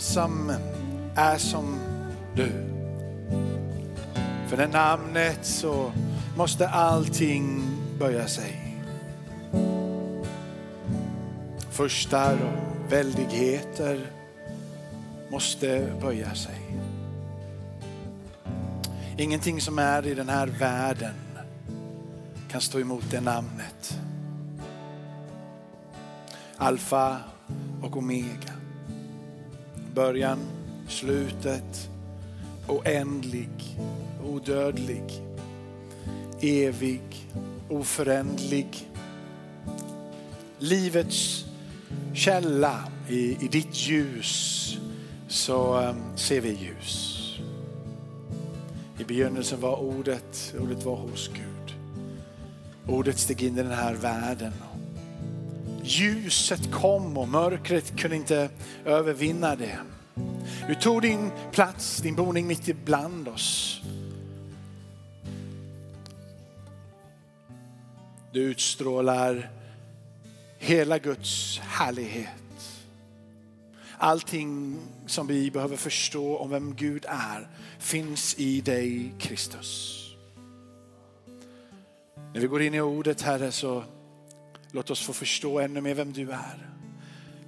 som är som du. För det namnet så måste allting böja sig. Förstar och väldigheter måste böja sig. Ingenting som är i den här världen kan stå emot det namnet. Alfa och Omega. Början, slutet, oändlig, odödlig, evig, oförändlig. Livets källa i, i ditt ljus så eh, ser vi ljus. I begynnelsen var ordet, ordet var hos Gud. Ordet steg in i den här världen. Ljuset kom och mörkret kunde inte övervinna det. Du tog din plats, din boning mitt ibland oss. Du utstrålar hela Guds härlighet. Allting som vi behöver förstå om vem Gud är finns i dig Kristus. När vi går in i ordet Herre så låt oss få förstå ännu mer vem du är.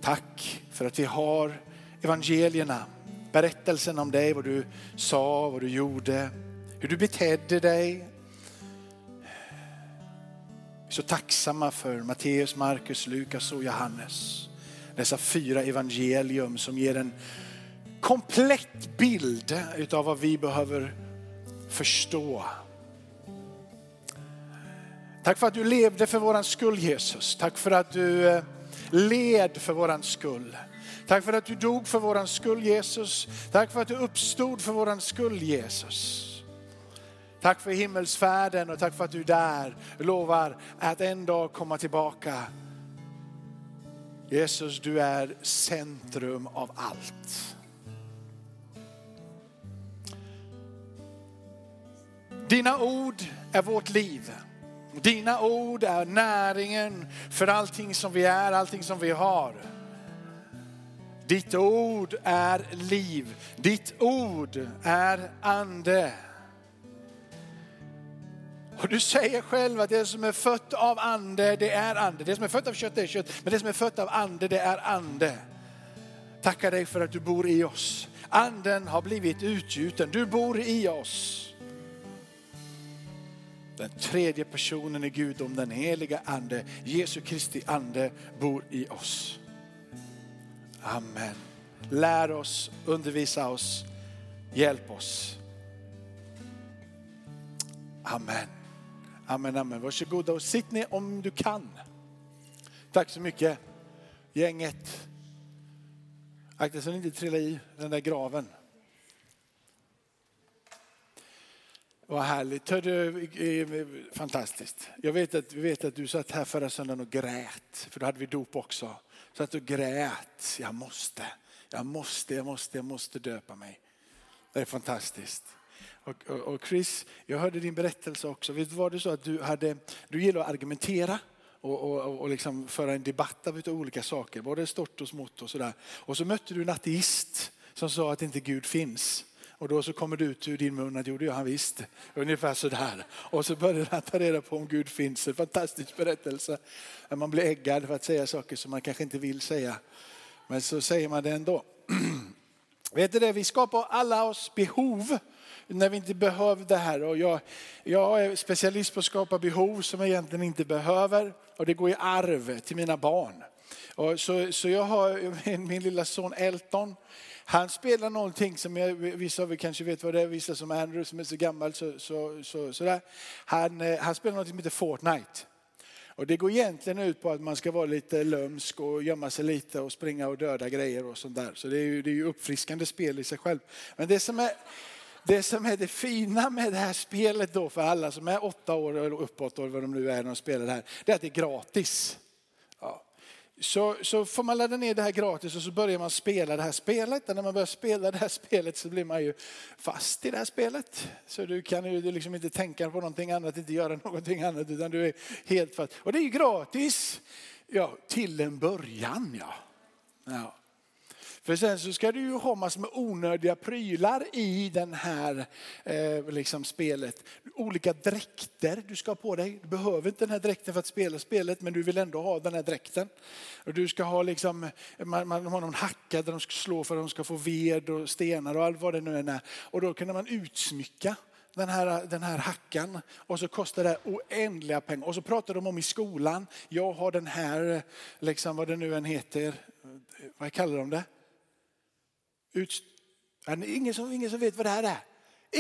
Tack för att vi har evangelierna, berättelsen om dig, vad du sa, vad du gjorde, hur du betedde dig. Vi är så tacksamma för Matteus, Markus, Lukas och Johannes. Dessa fyra evangelium som ger en komplett bild utav vad vi behöver förstå. Tack för att du levde för våran skull Jesus. Tack för att du eh, led för våran skull. Tack för att du dog för våran skull Jesus. Tack för att du uppstod för våran skull Jesus. Tack för himmelsfärden och tack för att du där lovar att en dag komma tillbaka. Jesus, du är centrum av allt. Dina ord är vårt liv. Dina ord är näringen för allting som vi är, allting som vi har. Ditt ord är liv. Ditt ord är ande. Och du säger själv att det som är fött av ande, det är ande. Det som är fött av kött, det är kött. Men det som är fött av ande, det är ande. Tackar dig för att du bor i oss. Anden har blivit utgjuten. Du bor i oss. Den tredje personen i Gud om den heliga ande, Jesu Kristi ande bor i oss. Amen. Lär oss, undervisa oss, hjälp oss. Amen. Amen, amen. Varsågoda och sitt ner om du kan. Tack så mycket gänget. Akta så ni inte trillar i den där graven. Vad härligt. Hör fantastiskt. Jag vet att, vet att du satt här förra söndagen och grät, för då hade vi dop också. Så att du grät. Jag måste, jag måste, jag måste, jag måste döpa mig. Det är fantastiskt. Och, och, och Chris, jag hörde din berättelse också. Visst var det så att du, hade, du gillar att argumentera? och, och, och liksom föra en debatt av olika saker, både stort och smått och sådär. Och så mötte du en ateist som sa att inte Gud finns. Och då så kommer det ut ur din mun att jo det gör han visst. Ungefär sådär. Och så börjar han ta reda på om Gud finns. En fantastisk berättelse. Man blir äggad för att säga saker som man kanske inte vill säga. Men så säger man det ändå. Vet du det, vi skapar alla oss behov när vi inte behöver det här. Och jag, jag är specialist på att skapa behov som jag egentligen inte behöver. Och det går i arv till mina barn. Och så, så jag har min, min lilla son Elton. Han spelar någonting som jag, vissa av er kanske vet vad det är, vissa som Andrew som är så gammal. Så, så, så, så Han, eh, han spelar någonting som heter Fortnite. Och det går egentligen ut på att man ska vara lite lömsk och gömma sig lite och springa och döda grejer och sånt där. Så det är ju, det är ju uppfriskande spel i sig själv. Men det som är, det som är det fina med det här spelet då för alla som är åtta år och uppåt och vad de nu är när de spelar det här, det är att det är gratis. Så, så får man ladda ner det här gratis och så börjar man spela det här spelet. Och när man börjar spela det här spelet så blir man ju fast i det här spelet. Så du kan ju liksom inte tänka på någonting annat, inte göra någonting annat utan du är helt fast. Och det är ju gratis. Ja, till en början ja. ja. För sen så ska du ju ha massor med onödiga prylar i den här eh, liksom spelet. Olika dräkter du ska ha på dig. Du behöver inte den här dräkten för att spela spelet men du vill ändå ha den här dräkten. Och du ska ha liksom, man, man har någon hacka där de ska slå för att de ska få ved och stenar och allt vad det nu är. Och då kan man utsmycka den här, den här hackan och så kostar det oändliga pengar. Och så pratar de om i skolan, jag har den här, liksom vad det nu än heter, vad kallar de det? Ut, ingen, som, ingen som vet vad det här är.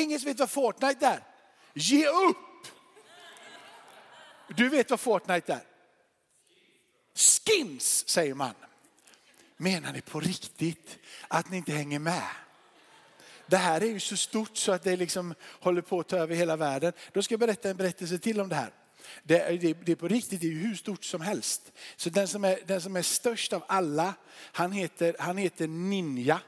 Ingen som vet vad Fortnite är. Ge upp! Du vet vad Fortnite är? Skins säger man. Menar ni på riktigt att ni inte hänger med? Det här är ju så stort så att det liksom håller på att ta över hela världen. Då ska jag berätta en berättelse till om det här. Det, det, det är på riktigt, det är hur stort som helst. Så den som är, den som är störst av alla, han heter, han heter Ninja.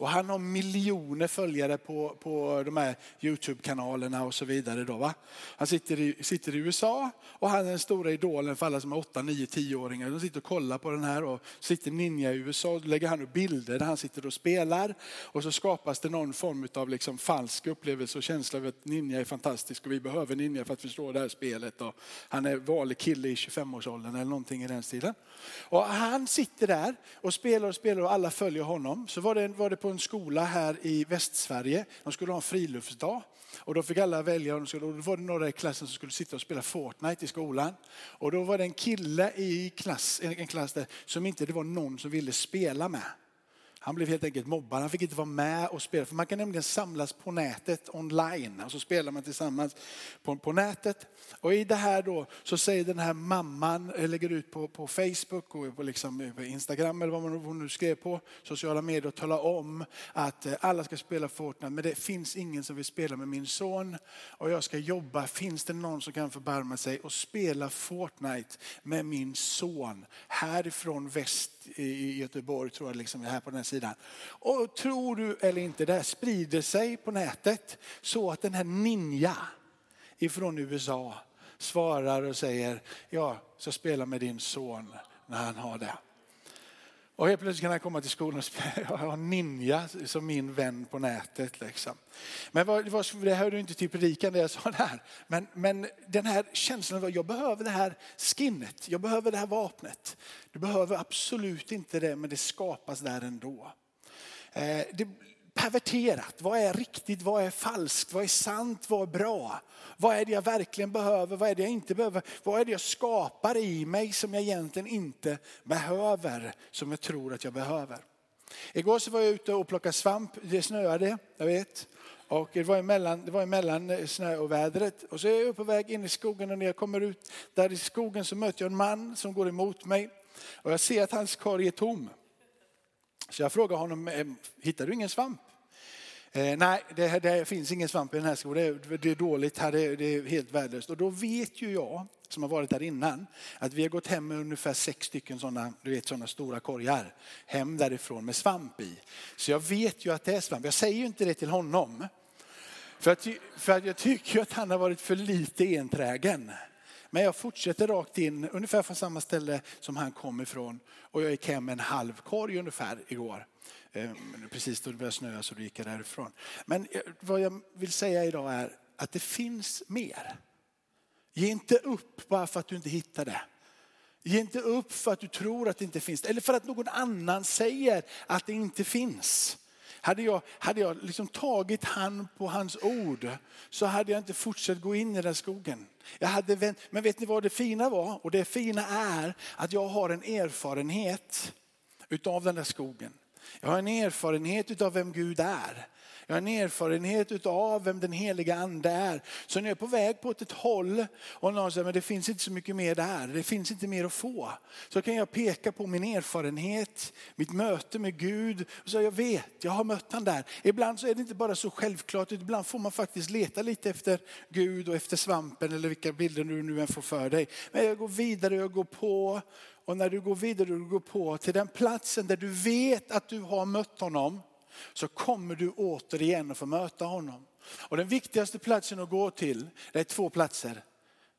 Och han har miljoner följare på, på de här Youtube-kanalerna och så vidare. Då, va? Han sitter i, sitter i USA och han är den stora idolen för alla som är 8, 9, 10-åringar. De sitter och kollar på den här och sitter Ninja i USA. Då lägger han upp bilder där han sitter och spelar. Och så skapas det någon form av liksom falsk upplevelse och känsla av att Ninja är fantastisk och vi behöver Ninja för att förstå det här spelet. Och han är vanlig kille i 25-årsåldern eller någonting i den stilen. Och han sitter där och spelar och spelar och alla följer honom. Så var det, var det på en skola här i Västsverige. De skulle ha en friluftsdag. Och då fick alla välja, och då var det några i klassen som skulle sitta och spela Fortnite i skolan. Och då var det en kille i klass, en klass där som inte det var någon som ville spela med. Han blev helt enkelt mobbad. Han fick inte vara med och spela. För man kan nämligen samlas på nätet online. Och så spelar man tillsammans på, på nätet. Och i det här då så säger den här mamman, eh, lägger ut på, på Facebook och på, liksom, eh, på Instagram eller vad man hon nu skrev på sociala medier och talar om att eh, alla ska spela Fortnite. Men det finns ingen som vill spela med min son. Och jag ska jobba. Finns det någon som kan förbarma sig och spela Fortnite med min son härifrån väst i Göteborg, tror jag, liksom här på den här sidan. Och tror du eller inte, det här sprider sig på nätet så att den här Ninja ifrån USA svarar och säger, ja, så spela med din son när han har det. Och helt plötsligt kan han komma till skolan och spela, jag har Ninja som min vän på nätet. Liksom. Men vad, det hörde inte typ till predikan det jag sa där. Men, men den här känslan av jag behöver det här skinnet, jag behöver det här vapnet. Du behöver absolut inte det, men det skapas där ändå. Eh, det, perverterat. Vad är riktigt? Vad är falskt? Vad är sant? Vad är bra? Vad är det jag verkligen behöver? Vad är det jag inte behöver? Vad är det jag skapar i mig som jag egentligen inte behöver, som jag tror att jag behöver? Igår så var jag ute och plockade svamp. Det snöade, jag vet. Och det var emellan, det var emellan eh, snö och vädret. Och så är jag på väg in i skogen och när jag kommer ut där i skogen så möter jag en man som går emot mig. Och jag ser att hans korg är tom. Så jag frågade honom, hittar du ingen svamp? Eh, nej, det, det, finns ingen svamp i den här skogen. Det, det, är dåligt här, det, det, är helt värdelöst. Och då vet ju jag, som har varit där innan, att vi har gått hem med ungefär sex stycken sådana, du vet, sådana stora korgar hem därifrån med svamp i. Så jag vet ju att det är svamp. Jag säger ju inte det till honom. För att, för att jag tycker att han har varit för lite enträgen. Men jag fortsätter rakt in, ungefär från samma ställe som han kom ifrån. Och jag gick hem med en halv korg ungefär igår. Ehm, precis då det började snöa så då gick jag därifrån. Men eh, vad jag vill säga idag är att det finns mer. Ge inte upp bara för att du inte hittar det. Ge inte upp för att du tror att det inte finns eller för att någon annan säger att det inte finns. Hade jag, hade jag liksom tagit han på hans ord så hade jag inte fortsatt gå in i den skogen. Jag hade vänt, men vet ni vad det fina var? Och det fina är att jag har en erfarenhet utav den där skogen. Jag har en erfarenhet av vem Gud är. Jag har en erfarenhet av vem den heliga ande är. Så när jag är på väg på ett håll och någon säger att det finns inte så mycket mer där, det finns inte mer att få. Så kan jag peka på min erfarenhet, mitt möte med Gud. Och så jag vet, jag har mött han där. Ibland så är det inte bara så självklart, ibland får man faktiskt leta lite efter Gud och efter svampen eller vilka bilder du nu än får för dig. Men jag går vidare, jag går på och när du går vidare och går på till den platsen där du vet att du har mött honom så kommer du återigen att få möta honom. Och den viktigaste platsen att gå till, det är två platser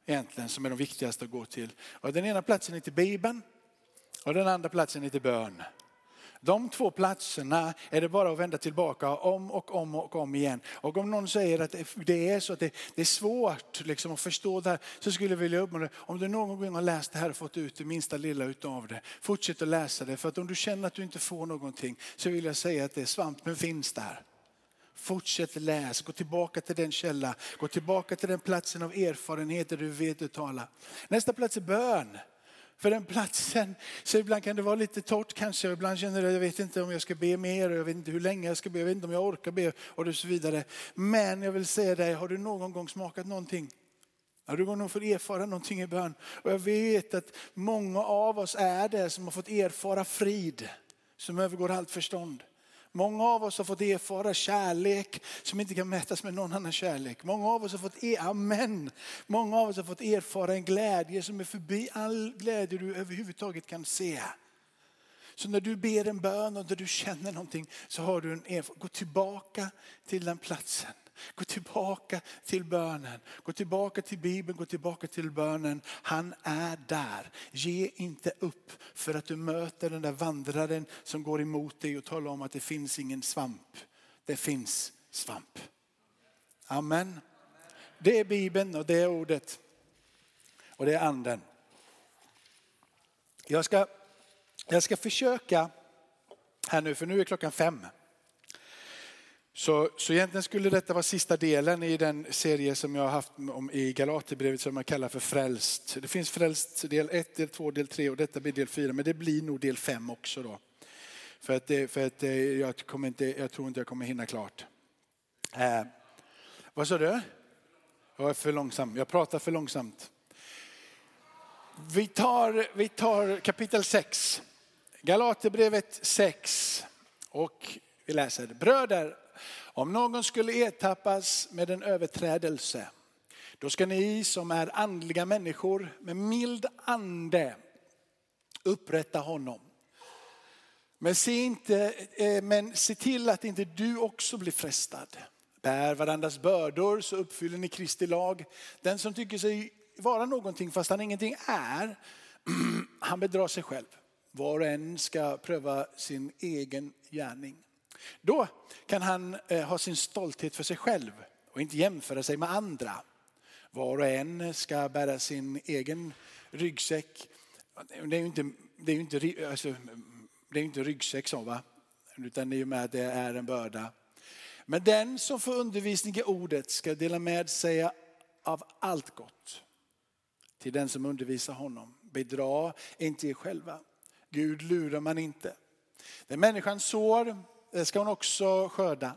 egentligen som är de viktigaste att gå till. Och den ena platsen är till Bibeln och den andra platsen är till bön. De två platserna är det bara att vända tillbaka om och om och om igen. Och om någon säger att det är så att det, är svårt liksom att förstå det här så skulle jag vilja uppmana dig, om du någon gång har läst det här och fått ut det minsta lilla utav det, fortsätt att läsa det. För att om du känner att du inte får någonting så vill jag säga att det är svampen finns där. Fortsätt läs, gå tillbaka till den källa, gå tillbaka till den platsen av erfarenheter du vet du talar. Nästa plats är bön. För den platsen, så ibland kan det vara lite torrt kanske. Ibland känner jag, jag vet inte om jag ska be mer, jag vet inte hur länge jag ska be, jag vet inte om jag orkar be och så vidare. Men jag vill säga dig, har du någon gång smakat någonting? Har du någon gång fått erfara någonting i bön? Och jag vet att många av oss är det som har fått erfara frid som övergår allt förstånd. Många av oss har fått erfara kärlek som inte kan mätas med någon annan kärlek. Många av oss har fått, er, amen. Många av oss har fått erfara en glädje som är förbi all glädje du överhuvudtaget kan se. Så när du ber en bön och när du känner någonting så har du en erfarenhet. Gå tillbaka till den platsen. Gå tillbaka till bönen. Gå tillbaka till Bibeln, gå tillbaka till bönen. Han är där. Ge inte upp för att du möter den där vandraren som går emot dig och talar om att det finns ingen svamp. Det finns svamp. Amen. Det är Bibeln och det är ordet. Och det är anden. Jag ska, jag ska försöka här nu, för nu är klockan fem. Så, så egentligen skulle detta vara sista delen i den serie som jag har haft om, i Galaterbrevet som jag kallar för frälst. Det finns frälst del 1, del 2, del 3 och detta blir del 4 men det blir nog del 5 också då. För att, för att eh, jag, kommer inte, jag tror inte jag kommer hinna klart. Eh, vad sa du? Jag är för långsam, jag pratar för långsamt. Vi tar, vi tar kapitel 6, Galaterbrevet 6 och vi läser bröder om någon skulle ertappas med en överträdelse, då ska ni som är andliga människor med mild ande upprätta honom. Men se, inte, eh, men se till att inte du också blir frestad. Bär varandras bördor så uppfyller ni Kristi lag. Den som tycker sig vara någonting fast han ingenting är, han bedrar sig själv. Var och en ska pröva sin egen gärning. Då kan han eh, ha sin stolthet för sig själv och inte jämföra sig med andra. Var och en ska bära sin egen ryggsäck. Det är ju inte, det är inte, alltså, det är inte ryggsäck så va? Utan det är ju med att det är en börda. Men den som får undervisning i ordet ska dela med sig av allt gott till den som undervisar honom. Bedra inte er själva. Gud lurar man inte. Det människan sår, det ska hon också skörda.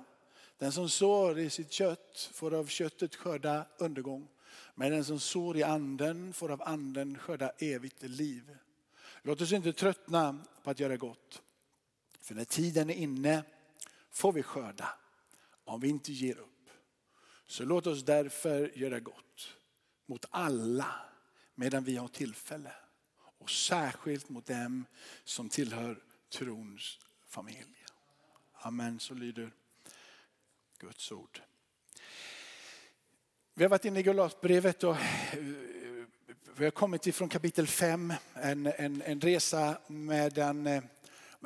Den som sår i sitt kött får av köttet skörda undergång. Men den som sår i anden får av anden skörda evigt liv. Låt oss inte tröttna på att göra gott. För när tiden är inne får vi skörda om vi inte ger upp. Så låt oss därför göra gott mot alla medan vi har tillfälle. Och särskilt mot dem som tillhör trons familj. Amen, så lyder Guds ord. Vi har varit inne i Galatbrevet och eh, vi har kommit ifrån kapitel 5, en, en, en resa med den eh,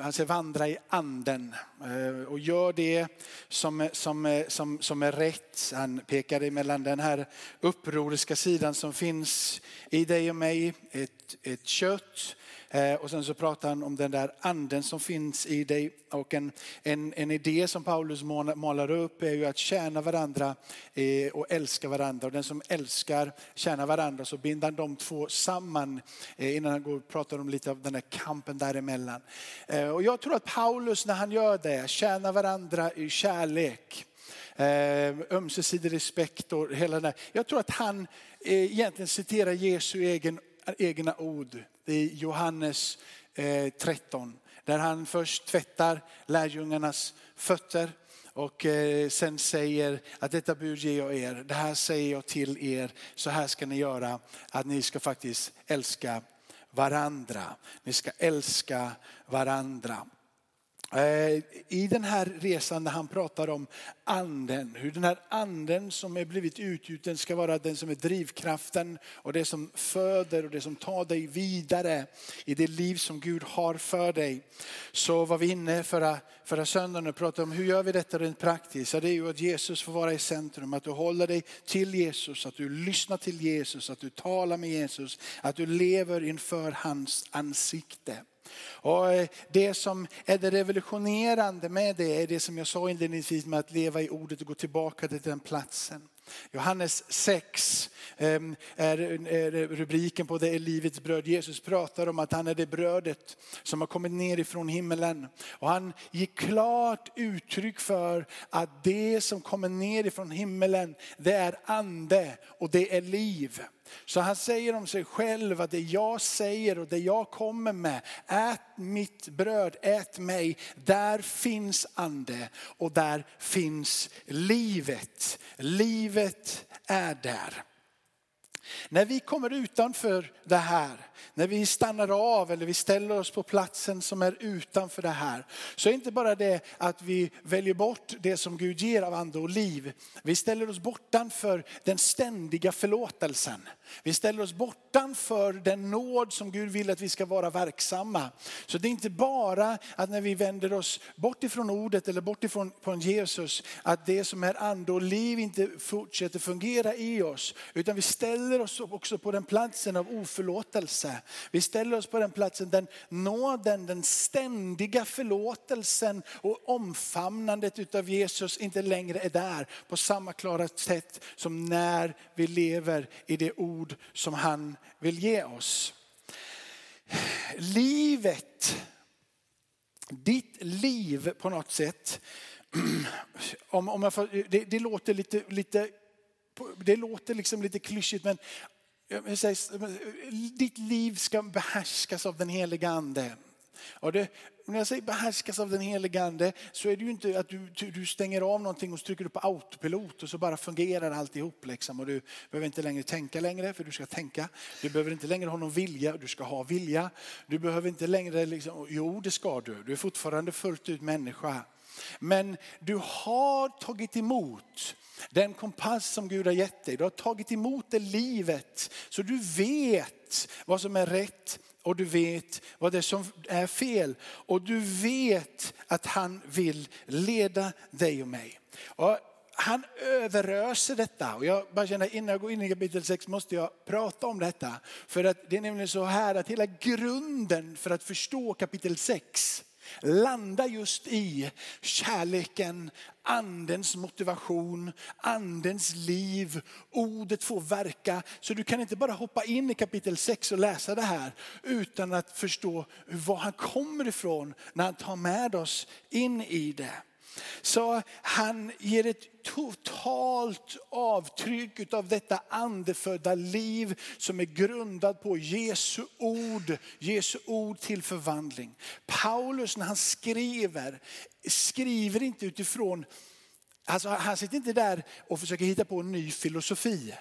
han säger vandra i anden eh, och gör det som, som, eh, som, som är rätt. Han pekar emellan den här upproriska sidan som finns i dig och mig, ett, ett kött eh, och sen så pratar han om den där anden som finns i dig. Och en, en, en idé som Paulus målar upp är ju att tjäna varandra och älska varandra. Och den som älskar tjänar varandra så binder han de två samman innan han går och pratar om lite av den här kampen däremellan. Eh, och jag tror att Paulus när han gör det, tjänar varandra i kärlek, eh, ömsesidig respekt och hela det Jag tror att han eh, egentligen citerar Jesu egen, egna ord i Johannes 13. Där han först tvättar lärjungarnas fötter och sen säger att detta bud ger jag er, det här säger jag till er, så här ska ni göra, att ni ska faktiskt älska varandra. Ni ska älska varandra. Eh, I den här resan när han pratar om anden, hur den här anden som är blivit utgjuten ska vara den som är drivkraften och det som föder och det som tar dig vidare i det liv som Gud har för dig. Så var vi inne förra, förra söndagen och pratade om hur gör vi detta rent praktiskt? Ja, det är ju att Jesus får vara i centrum, att du håller dig till Jesus, att du lyssnar till Jesus, att du talar med Jesus, att du lever inför hans ansikte. Och eh, det som är det revolutionerande med det är det som jag sa inledningsvis med att leva i ordet och gå tillbaka till den platsen. Johannes 6 ehm, är rubriken på det är livets bröd. Jesus pratar om att han är det brödet som har kommit ner ifrån himmelen. Och han ger klart uttryck för att det som kommer ner ifrån himmelen det är ande och det är liv. Så han säger om sig själv att det jag säger och det jag kommer med, ät mitt bröd, ät mig. Där finns ande och där finns livet. Livet är där. När vi kommer utanför det här, när vi stannar av eller vi ställer oss på platsen som är utanför det här, så är det inte bara det att vi väljer bort det som Gud ger av ande och liv. Vi ställer oss bortanför den ständiga förlåtelsen. Vi ställer oss bortanför den nåd som Gud vill att vi ska vara verksamma. Så det är inte bara att när vi vänder oss bort ifrån ordet eller bort ifrån Jesus, att det som är ande och liv inte fortsätter fungera i oss. Utan vi ställer oss också på den platsen av oförlåtelse. Vi ställer oss på den platsen där nåden, den ständiga förlåtelsen och omfamnandet utav Jesus inte längre är där på samma klara sätt som när vi lever i det ord som han vill ge oss. Livet, ditt liv på något sätt, om, om jag får, det, det låter lite, lite det låter liksom lite klyschigt men ditt liv ska behärskas av den heliga ande. Och det, när jag säger behärskas av den heliga ande så är det ju inte att du, du stänger av någonting och så trycker du på autopilot och så bara fungerar alltihop. Liksom. Och du behöver inte längre tänka längre för du ska tänka. Du behöver inte längre ha någon vilja, du ska ha vilja. Du behöver inte längre, liksom, jo det ska du, du är fortfarande fullt ut människa. Men du har tagit emot den kompass som Gud har gett dig. Du har tagit emot det livet så du vet vad som är rätt och du vet vad det är som är fel. Och du vet att han vill leda dig och mig. Och han överöser detta. Och jag bara känner innan jag går in i kapitel 6 måste jag prata om detta. För att det är nämligen så här att hela grunden för att förstå kapitel 6 landa just i kärleken, andens motivation, andens liv, ordet får verka. Så du kan inte bara hoppa in i kapitel 6 och läsa det här utan att förstå var han kommer ifrån när han tar med oss in i det. Så han ger ett totalt avtryck av detta andefödda liv som är grundat på Jesu ord, Jesu ord till förvandling. Paulus när han skriver, skriver inte utifrån, alltså han sitter inte där och försöker hitta på en ny filosofi.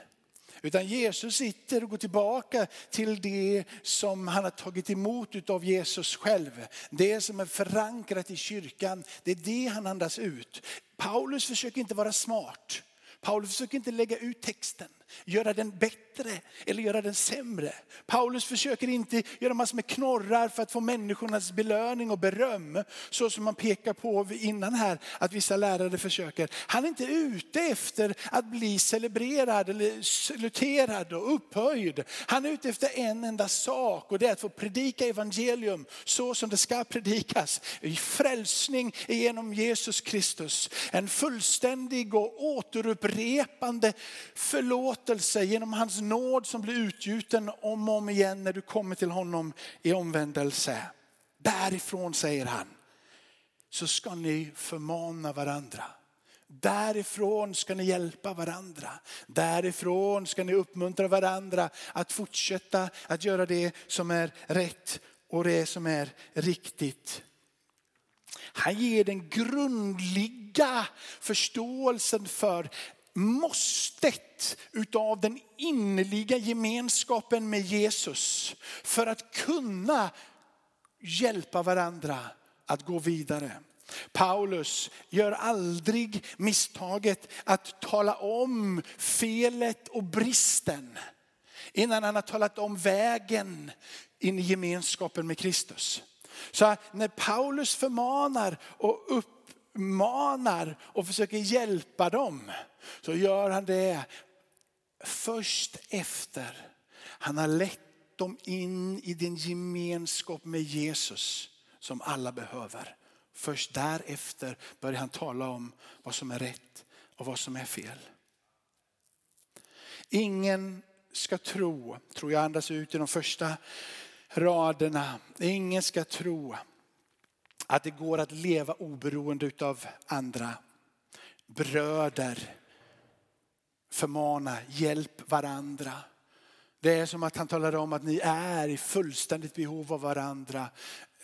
Utan Jesus sitter och går tillbaka till det som han har tagit emot av Jesus själv. Det som är förankrat i kyrkan, det är det han andas ut. Paulus försöker inte vara smart. Paulus försöker inte lägga ut texten göra den bättre eller göra den sämre. Paulus försöker inte göra massor med knorrar för att få människornas belöning och beröm. Så som man pekar på innan här att vissa lärare försöker. Han är inte ute efter att bli celebrerad eller saluterad och upphöjd. Han är ute efter en enda sak och det är att få predika evangelium så som det ska predikas. I frälsning genom Jesus Kristus. En fullständig och återupprepande förlåtelse förlåtelse genom hans nåd som blir utgjuten om och om igen när du kommer till honom i omvändelse. Därifrån säger han, så ska ni förmana varandra. Därifrån ska ni hjälpa varandra. Därifrån ska ni uppmuntra varandra att fortsätta att göra det som är rätt och det som är riktigt. Han ger den grundliga förståelsen för måstet utav den innerliga gemenskapen med Jesus för att kunna hjälpa varandra att gå vidare. Paulus gör aldrig misstaget att tala om felet och bristen innan han har talat om vägen in i gemenskapen med Kristus. Så när Paulus förmanar och uppmanar och försöker hjälpa dem så gör han det först efter han har lett dem in i den gemenskap med Jesus som alla behöver. Först därefter börjar han tala om vad som är rätt och vad som är fel. Ingen ska tro, tror jag andas ut i de första raderna. Ingen ska tro att det går att leva oberoende av andra. Bröder, förmana, hjälp varandra. Det är som att han talar om att ni är i fullständigt behov av varandra.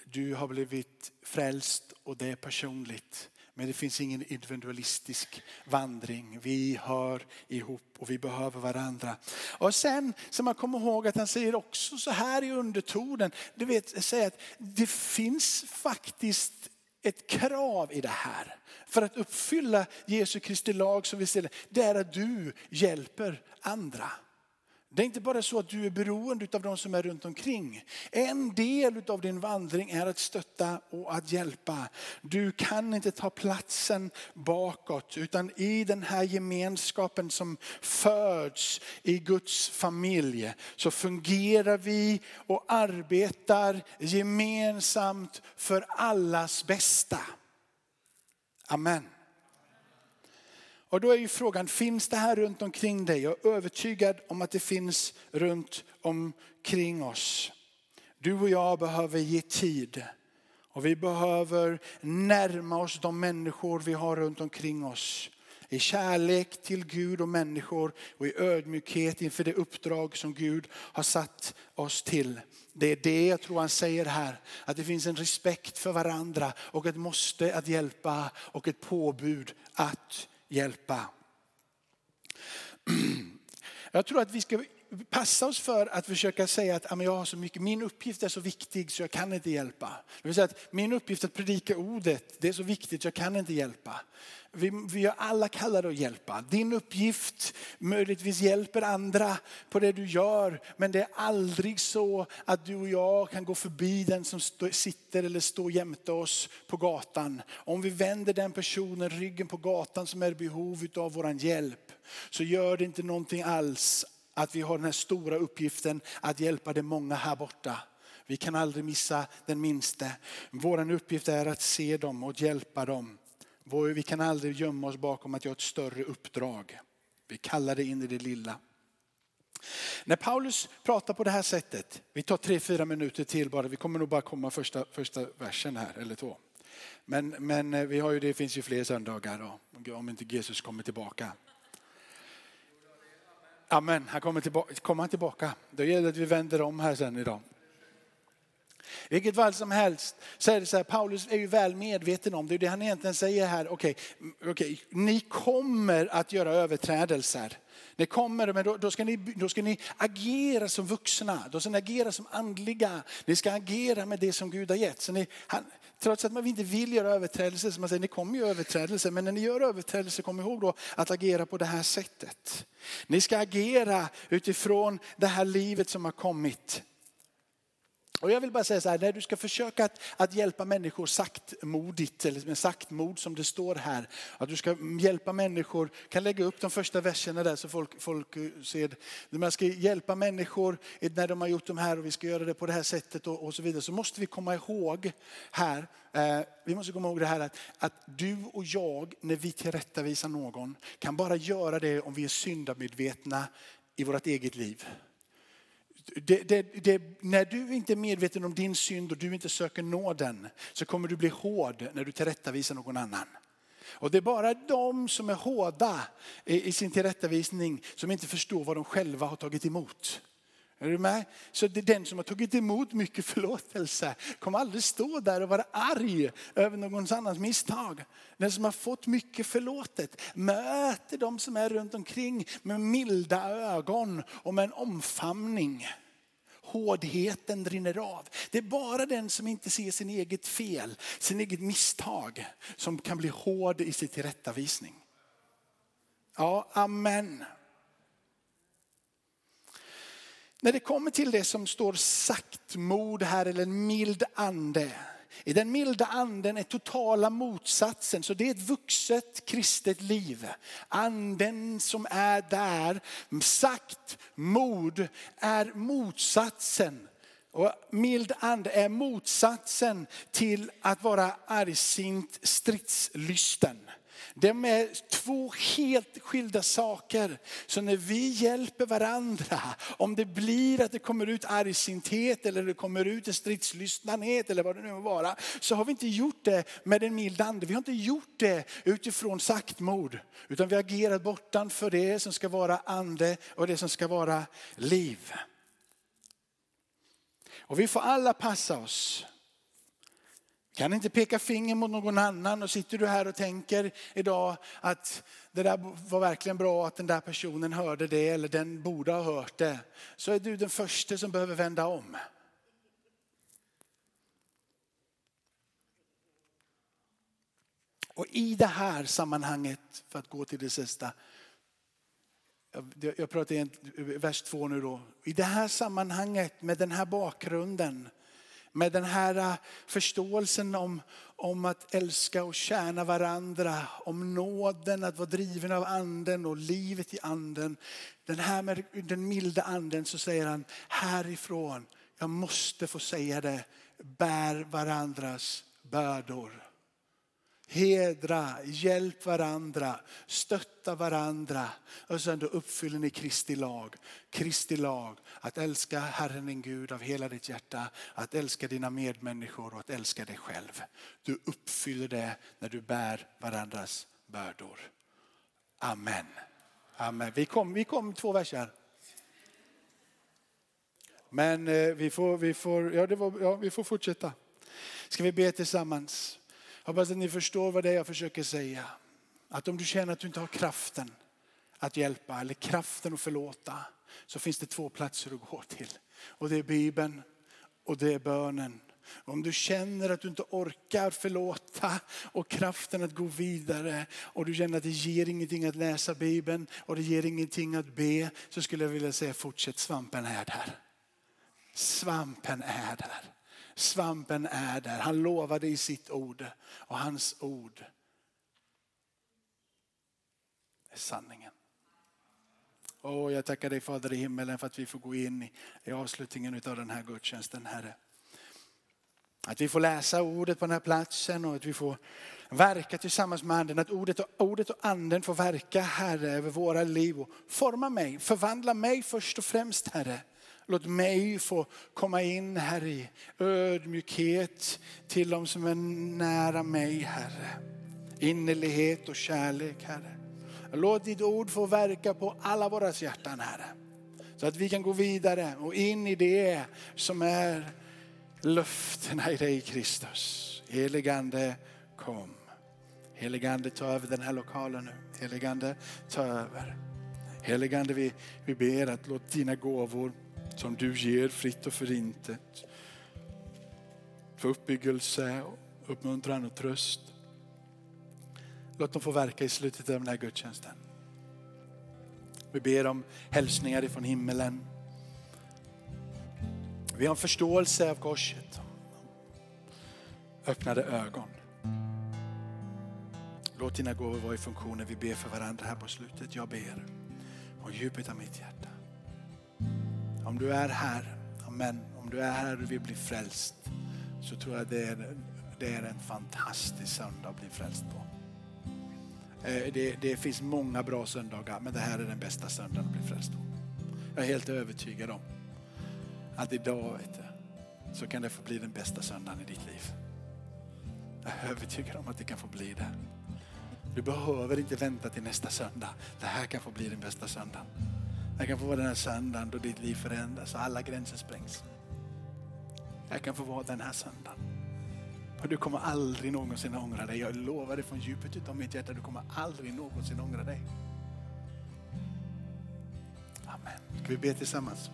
Du har blivit frälst och det är personligt. Men det finns ingen individualistisk vandring. Vi hör ihop och vi behöver varandra. Och sen så man kommer ihåg att han säger också så här i undertonen. Du vet, säger att det finns faktiskt ett krav i det här. För att uppfylla Jesu Kristi lag som vi ställer, det är att du hjälper andra. Det är inte bara så att du är beroende av de som är runt omkring. En del av din vandring är att stötta och att hjälpa. Du kan inte ta platsen bakåt utan i den här gemenskapen som föds i Guds familj så fungerar vi och arbetar gemensamt för allas bästa. Amen. Och då är ju frågan, finns det här runt omkring dig? Jag är övertygad om att det finns runt omkring oss. Du och jag behöver ge tid. Och vi behöver närma oss de människor vi har runt omkring oss. I kärlek till Gud och människor och i ödmjukhet inför det uppdrag som Gud har satt oss till. Det är det jag tror han säger här. Att det finns en respekt för varandra och ett måste att hjälpa och ett påbud att hjälpa. Jag tror att vi ska passa oss för att försöka säga att ah, jag har så mycket, min uppgift är så viktig så jag kan inte hjälpa. Det vill säga att min uppgift att predika ordet, det är så viktigt så jag kan inte hjälpa. Vi, vi är alla kallade att hjälpa. Din uppgift möjligtvis hjälper andra på det du gör. Men det är aldrig så att du och jag kan gå förbi den som stå, sitter eller står jämte oss på gatan. Om vi vänder den personen ryggen på gatan som är i behov av vår hjälp så gör det inte någonting alls att vi har den här stora uppgiften att hjälpa de många här borta. Vi kan aldrig missa den minste. Vår uppgift är att se dem och hjälpa dem. Vi kan aldrig gömma oss bakom att jag har ett större uppdrag. Vi kallar det in i det lilla. När Paulus pratar på det här sättet, vi tar tre, fyra minuter till bara, vi kommer nog bara komma första, första versen här eller två. Men, men eh, vi har ju, det finns ju fler söndagar då, om inte Jesus kommer tillbaka. Amen, han kommer tillbaka, kommer han tillbaka. Då gäller det att vi vänder om här sen idag. Vilket fall som helst så är det så här, Paulus är ju väl medveten om, det är det han egentligen säger här, okej, okay, okay, ni kommer att göra överträdelser. Ni kommer, men då, då, ska ni, då ska ni agera som vuxna, då ska ni agera som andliga. Ni ska agera med det som Gud har gett. Så ni, han, trots att man inte vill göra överträdelser, så man säger ni kommer ju överträdelser, men när ni gör överträdelser, kom ihåg då att agera på det här sättet. Ni ska agera utifrån det här livet som har kommit. Och jag vill bara säga så här, när du ska försöka att, att hjälpa människor saktmodigt, eller med saktmod som det står här. Att du ska hjälpa människor, kan lägga upp de första verserna där så folk, folk ser. När man ska hjälpa människor när de har gjort de här och vi ska göra det på det här sättet och, och så vidare. Så måste vi komma ihåg här, eh, vi måste komma ihåg det här att, att du och jag, när vi tillrättavisar någon, kan bara göra det om vi är syndamedvetna i vårt eget liv. Det, det, det, när du inte är medveten om din synd och du inte söker nåden så kommer du bli hård när du tillrättavisar någon annan. Och det är bara de som är hårda i sin tillrättavisning som inte förstår vad de själva har tagit emot. Är du med? Så det den som har tagit emot mycket förlåtelse kommer aldrig stå där och vara arg över någon annans misstag. Den som har fått mycket förlåtet möter de som är runt omkring med milda ögon och med en omfamning. hårdheten rinner av. Det är bara den som inte ser sin eget fel, sin eget misstag, som kan bli hård i sin tillrättavisning. Ja, amen. När det kommer till det som står saktmod här eller en mild ande. I den milda anden är totala motsatsen. Så det är ett vuxet kristet liv. Anden som är där, sagt mod, är motsatsen. Och mild ande är motsatsen till att vara argsint stridslysten. De är två helt skilda saker. Så när vi hjälper varandra, om det blir att det kommer ut argsinthet eller det kommer ut en stridslystnadhet eller vad det nu må vara, så har vi inte gjort det med en mild ande. Vi har inte gjort det utifrån saktmod, utan vi har agerat bortanför det som ska vara ande och det som ska vara liv. Och vi får alla passa oss kan inte peka finger mot någon annan och sitter du här och tänker idag att det där var verkligen bra att den där personen hörde det eller den borde ha hört det. Så är du den första som behöver vända om. Och i det här sammanhanget, för att gå till det sista, jag pratar i vers två nu då. I det här sammanhanget med den här bakgrunden med den här äh, förståelsen om, om att älska och tjäna varandra, om nåden, att vara driven av anden och livet i anden. Den här med den milda anden så säger han härifrån, jag måste få säga det, bär varandras bördor. Hedra, hjälp varandra, stötta varandra. Och sen då uppfyller ni Kristi lag. Kristi lag, att älska Herren din Gud av hela ditt hjärta, att älska dina medmänniskor och att älska dig själv. Du uppfyller det när du bär varandras bördor. Amen. Amen. Vi kom, vi kom två verser. Men eh, vi får, vi får, ja, det var, ja, vi får fortsätta. Ska vi be tillsammans? Hoppas att ni förstår vad det är jag försöker säga. Att om du känner att du inte har kraften att hjälpa eller kraften att förlåta så finns det två platser att gå till. Och det är Bibeln och det är bönen. Om du känner att du inte orkar förlåta och kraften att gå vidare och du känner att det ger ingenting att läsa Bibeln och det ger ingenting att be så skulle jag vilja säga fortsätt, svampen är där. Svampen är där. Svampen är där. Han lovade i sitt ord och hans ord är sanningen. Oh, jag tackar dig Fader i himmelen för att vi får gå in i, i avslutningen av den här gudstjänsten Herre. Att vi får läsa ordet på den här platsen och att vi får verka tillsammans med anden. Att ordet och, ordet och anden får verka Herre över våra liv och forma mig, förvandla mig först och främst Herre. Låt mig få komma in Herre i ödmjukhet till de som är nära mig Herre. Innerlighet och kärlek Herre. Låt ditt ord få verka på alla våra hjärtan Herre. Så att vi kan gå vidare och in i det som är löftena i dig Kristus. Heligande kom. Heligande ta över den här lokalen nu. Heligande ta över. Heligande vi, vi ber att låt dina gåvor som du ger fritt och förintet. För uppbyggelse, uppmuntran och tröst. Låt dem få verka i slutet av den här gudstjänsten. Vi ber om hälsningar ifrån himmelen. Vi har en förståelse av korset. Öppnade ögon. Låt dina gåvor vara i funktion när vi ber för varandra här på slutet. Jag ber från djupet av mitt hjärta. Om du är här, amen, om du är här och vill bli frälst så tror jag det är, det är en fantastisk söndag att bli frälst på. Eh, det, det, finns många bra söndagar men det här är den bästa söndagen att bli frälst på. Jag är helt övertygad om att idag vet du, så kan det få bli den bästa söndagen i ditt liv. Jag är övertygad om att det kan få bli det. Du behöver inte vänta till nästa söndag. Det här kan få bli den bästa söndagen. Jag kan få vara den här söndagen då ditt liv förändras och alla gränser sprängs. Jag kan få vara den här söndagen. Och du kommer aldrig någonsin ångra dig. Jag lovar dig från djupet av mitt hjärta, du kommer aldrig någonsin ångra dig. Amen. Ska vi be tillsammans?